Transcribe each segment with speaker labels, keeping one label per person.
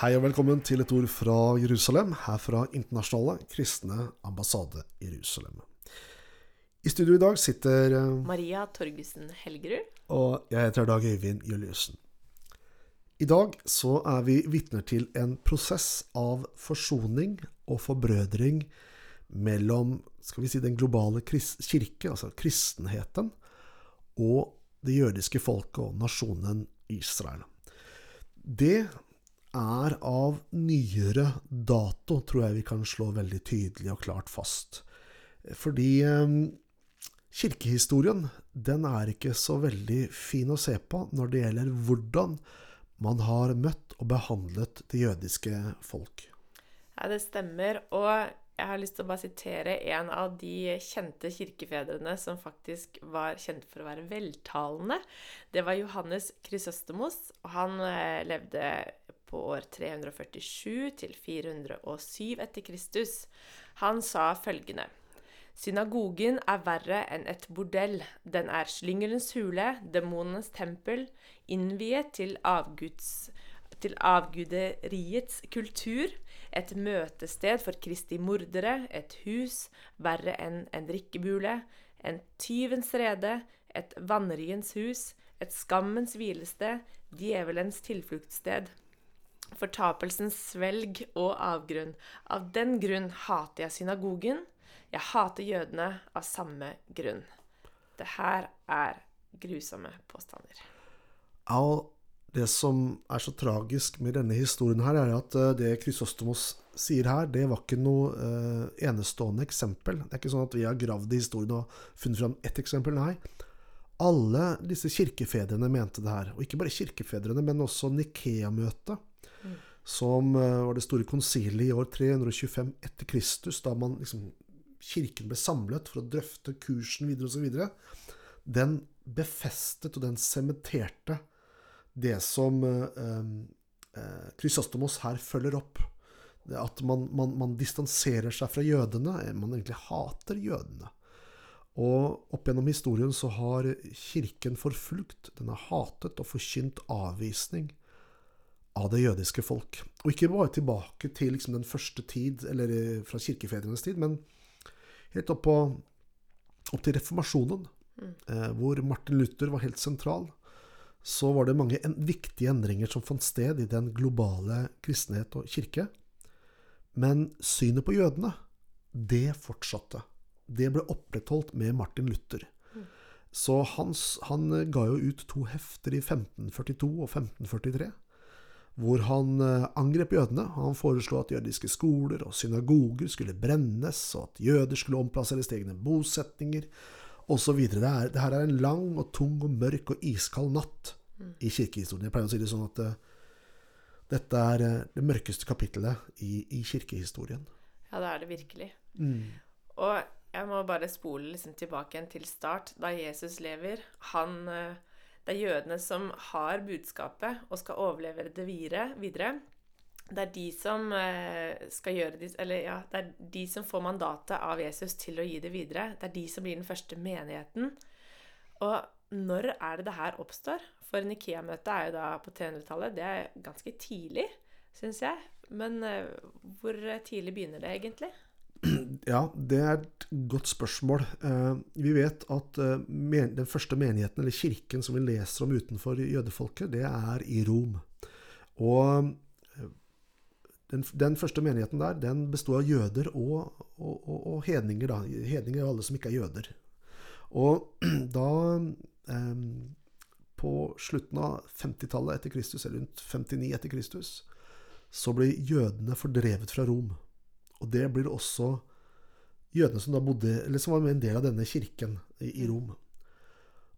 Speaker 1: Hei og velkommen til et ord fra Jerusalem, her fra Internasjonale kristne ambassade Jerusalem. I studio i dag sitter eh,
Speaker 2: Maria Torgussen Helgerud.
Speaker 1: Og jeg heter Dag Øyvind Juliussen. I dag så er vi vitner til en prosess av forsoning og forbrødring mellom skal vi si, den globale kirke, altså kristenheten, og det jødiske folket og nasjonen Israel. Det er av nyere dato, tror jeg vi kan slå veldig tydelig og klart fast. Fordi eh, kirkehistorien, den er ikke så veldig fin å se på når det gjelder hvordan man har møtt og behandlet det jødiske folk.
Speaker 2: Ja, det stemmer. Og jeg har lyst til å bare sitere en av de kjente kirkefedrene som faktisk var kjent for å være veltalende. Det var Johannes Krysostemos, og han eh, levde på år 347 til 407 etter Kristus. Han sa følgende Synagogen er verre enn et bordell. Den er slyngelens hule, demonenes tempel, innviet til, avguds, til avguderiets kultur, et møtested for Kristi mordere, et hus verre enn en drikkebule, en tyvens rede, et vannriens hus, et skammens hvilested, djevelens tilfluktssted fortapelsens svelg og avgrunn. Av den grunn hater jeg synagogen. Jeg hater jødene av samme grunn. Det her er grusomme påstander.
Speaker 1: Ja, det som er så tragisk med denne historien her, er at eh, det Krysostomos sier her, det var ikke noe eh, enestående eksempel. Det er ikke sånn at vi har gravd i historien og funnet fram ett eksempel. Nei. Alle disse kirkefedrene mente det her. Og ikke bare kirkefedrene, men også Nikea-møtet som eh, var det store konsilet i år 325 etter Kristus, da man liksom, kirken ble samlet for å drøfte kursen videre osv., den befestet og den sementerte det som eh, eh, Krysostomos her følger opp. At man, man, man, distanserer seg fra jødene. Man egentlig hater jødene. Og opp gjennom historien så har kirken forfulgt, den har hatet og forkynt avvisning av det jødiske folk. Og ikke bare tilbake til liksom, den første tid, eller eh, fra kirkefedrenes tid, men helt opp, på, opp til reformasjonen, mm. eh, hvor Martin Luther var helt sentral. Så var det mange en, viktige endringer som fant sted i den globale kristenhet og kirke. Men synet på jødene, det fortsatte. Det ble opprettholdt med Martin Luther. Mm. Så hans, han ga jo ut to hefter i 1542 og 1543 hvor han eh, angrep jødene. Han foreslo at jødiske skoler og synagoger skulle brennes, og at jøder skulle omplasseres til egne bosetninger osv. Det, det her er en lang og tung og mørk og iskald natt i kirkehistorien. Jeg pleier å si det sånn at uh, dette er uh, det mørkeste kapittelet i, i, kirkehistorien.
Speaker 2: Ja, det er det virkelig. Mm. Og jeg må bare spole liksom tilbake igjen til start, da Jesus lever. Han uh, det er jødene som har budskapet og skal overlevere det videre. Det er de som eh, skal gjøre det, Eller ja, det er de som får mandatet av Jesus til å gi det videre. Det er de som blir den første menigheten. Og når er det det her oppstår? For Nikea-møtet er jo da på 300-tallet. Det er ganske tidlig, syns jeg. Men eh, hvor tidlig begynner det egentlig?
Speaker 1: Ja, det er et godt spørsmål. Eh, vi vet at eh, den første menigheten, eller kirken, som vi leser om utenfor jødefolket, det er i Rom. Og eh, den, den første menigheten der, den besto av jøder og, og, og, og hedninger. Da. Hedninger er alle som ikke er jøder. Og da På slutten av 50-tallet etter Kristus, eller rundt 59 etter Kristus, så ble jødene fordrevet fra Rom. Og det blir også jødene som da bodde, eller som var en del av denne kirken i, Rom.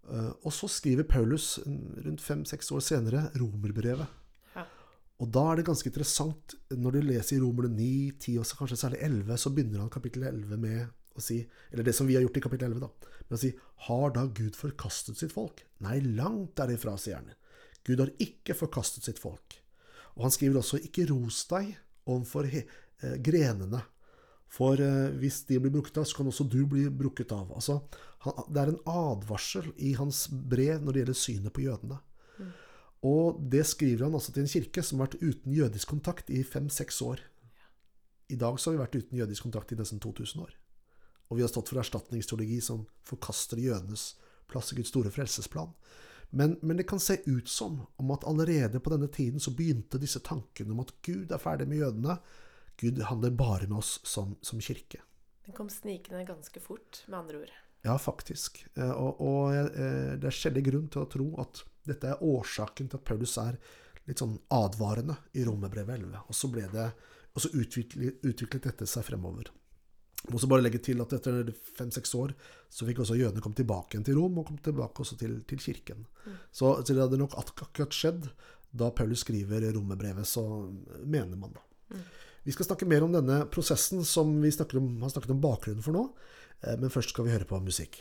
Speaker 1: Uh, og så skriver Paulus rundt fem-seks år senere romerbrevet. Og da er det ganske interessant, når du leser i Romerne 9, 10 og kanskje særlig 11, så begynner han kapittel 11 med å si Eller det som vi har gjort i kapittel 11, da. Med å si Har da Gud forkastet sitt folk? Nei, langt derifra, sier han. Gud har ikke forkastet sitt folk. Og han skriver også Ikke ros deg overfor eh, grenene. For eh, hvis de blir brukket av, så kan også du bli brukket av. Altså, det er en advarsel i hans brev når det gjelder synet på jødene. Mm. Og det skriver han altså til en kirke som har vært uten jødisk kontakt i fem-seks år. I dag så har vi vært uten jødisk kontakt i nesten 2000 år. Og vi har stått for erstatningsteologi som forkaster jødenes plass i Guds store frelsesplan. Men, men, det kan se ut som om at allerede på denne tiden så begynte disse tankene om at Gud er ferdig med jødene. Gud handler bare med oss som, som kirke.
Speaker 2: Den kom snikende ganske fort, med andre ord.
Speaker 1: Ja, faktisk. Eh, og, og eh, det er skjellig grunn til å tro at dette er årsaken til at Paulus er litt sånn advarende i Romerbrevet 11. Og så, ble det, og så utviklet, utviklet dette seg fremover. Jeg må også bare legge til at etter fem-seks år så fikk også jødene komme tilbake igjen til Rom, og kom tilbake også til, til kirken. Mm. Så, så, det hadde nok akkurat skjedd da Paulus skriver romerbrevet, så mener man da. Mm. Vi skal snakke mer om denne prosessen som vi om, har snakket om bakgrunnen for nå. Eh, men først skal vi høre på musikk.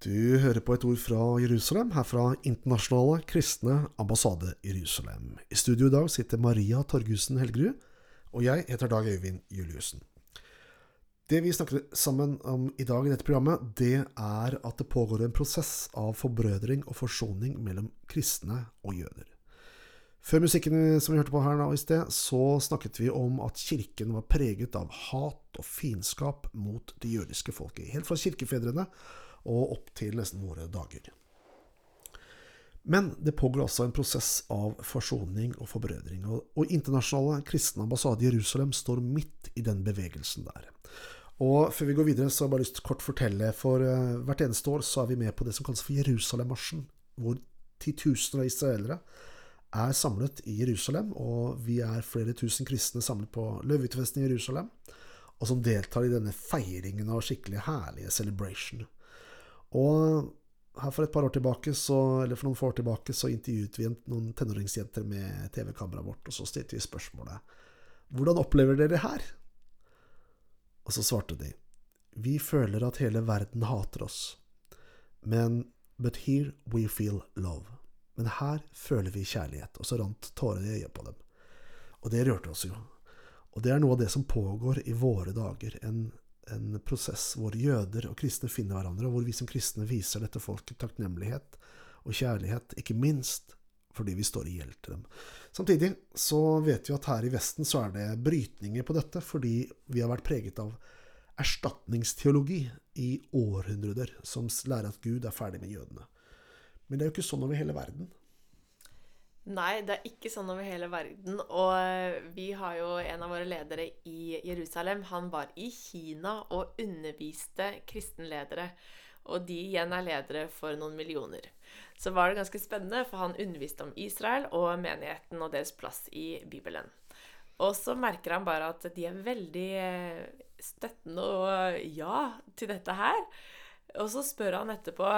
Speaker 1: Du hører på et ord fra Jerusalem, her fra Internasjonale kristne ambassade Jerusalem. I studio i dag sitter Maria Torgussen Helgerud, og jeg heter Dag Øyvind Juliussen. Det vi snakker sammen om i dag i dette programmet, det er at det pågår en prosess av forbrødring og forsoning mellom kristne og jøder. Før musikken som vi hørte på her nå i sted, så snakket vi om at kirken var preget av hat og fiendskap mot det jødiske folket. Helt fra kirkefedrene og opp til nesten våre dager. Men det pågår også en prosess av forsoning og forbrødring, og, Internasjonale kristne ambassade i Jerusalem står midt i den bevegelsen der. Og Før vi går videre, så har jeg bare lyst til kort fortelle, for uh, hvert eneste år så er vi med på det som kalles for Jerusalem-marsjen, hvor titusener av israelere er samlet i Jerusalem, og vi er flere tusen kristne samlet på Løvhyttefesten i Jerusalem, og som deltar i denne feiringen av skikkelig herlige celebration. Og her for et par år tilbake, så, eller for noen få år tilbake, så intervjuet vi noen tenåringsjenter med TV-kameraet vårt, og så stilte vi spørsmålet Hvordan opplever dere det her? Og så svarte de Vi føler at hele verden hater oss, men But here we feel love. Men her føler vi kjærlighet. Og så rant tårene i øyet på dem. Og det rørte oss jo. Og det er noe av det som pågår i våre dager. En en prosess hvor jøder og kristne finner hverandre, og hvor vi som kristne viser dette folket takknemlighet og kjærlighet, ikke minst fordi vi står i gjeld til dem. Samtidig så vet vi at her i Vesten så er det brytninger på dette, fordi vi har vært preget av erstatningsteologi i århundrer, som lærer at Gud er ferdig med jødene. Men det er jo ikke sånn over hele verden.
Speaker 2: Nei, det er ikke sånn over hele verden. Og eh, vi har jo en av våre ledere i Jerusalem. Han var i Kina og underviste kristenledere. Og de igjen er ledere for noen millioner. Så var det ganske spennende, for han underviste om Israel og menigheten og deres plass i Bibelen. Og så merker han bare at de er veldig eh, støttende og ja til dette her. Og så spør han etterpå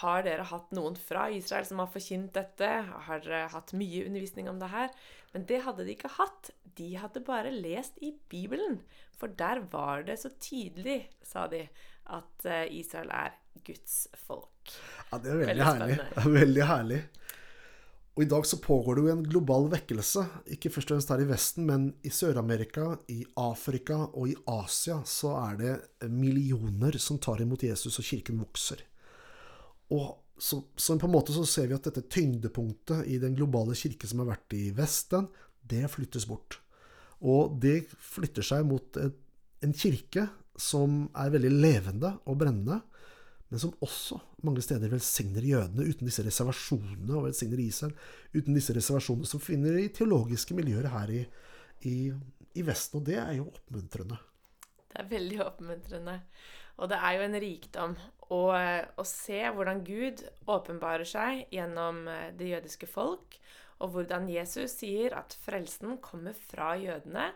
Speaker 2: har dere hatt noen fra Israel som har forkynt dette? Har dere hatt mye undervisning om det her? Men det hadde de ikke hatt. De hadde bare lest i Bibelen. For der var det så tydelig, sa de, at eh, Israel er Guds folk.
Speaker 1: Ja, det er veldig, veldig herlig. Veldig herlig. Og I dag så pågår det jo en global vekkelse, ikke først og fremst her i Vesten, men i Sør-Amerika, i Afrika og i Asia så er det millioner som tar imot Jesus, og kirken vokser. Og så, så, på en måte så ser vi at dette tyngdepunktet i den globale kirke som har vært i Vesten, det flyttes bort. Og det flytter seg mot et, en kirke som er veldig levende og brennende, men som også mange steder velsigner jødene uten disse reservasjonene, og velsigner Israel uten disse reservasjonene som finner i teologiske miljøer her i, i, i Vesten. Og det er jo oppmuntrende.
Speaker 2: Det er veldig oppmuntrende. Og det er jo en rikdom å, å se hvordan Gud åpenbarer seg gjennom eh, det jødiske folk, og hvordan Jesus sier at frelsen kommer fra jødene.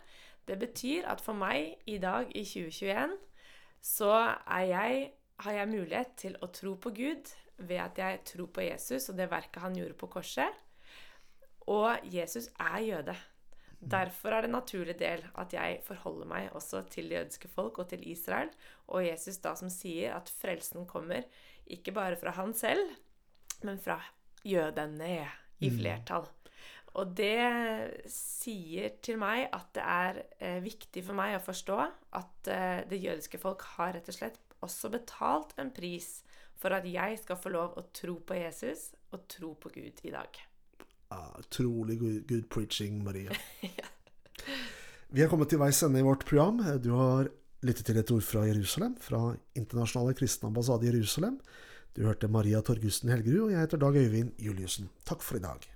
Speaker 2: Det betyr at for meg i dag, i 2021, så jeg, har jeg mulighet til å tro på Gud ved at jeg tror på Jesus og det verket han gjorde på korset. Og Jesus er jøde. Derfor er det en naturlig del at jeg forholder meg også til det jødiske folk og til Israel, og Jesus da som sier at frelsen kommer ikke bare fra han selv, men fra jødene i mm. flertall. Og det sier til meg at det er eh, viktig for meg å forstå at eh, det jødiske folk har rett og slett også betalt en pris for at jeg skal få lov å tro på Jesus og tro på Gud i dag.
Speaker 1: Uh, utrolig good, good, preaching, Maria. Vi har kommet til veis ende i vårt program. Du har lyttet til et ord fra Jerusalem, fra Internasjonale kristne ambassade i Jerusalem. Du hørte Maria Torgussen Helgerud, og jeg heter Dag Øyvind Juliussen. Takk for i dag.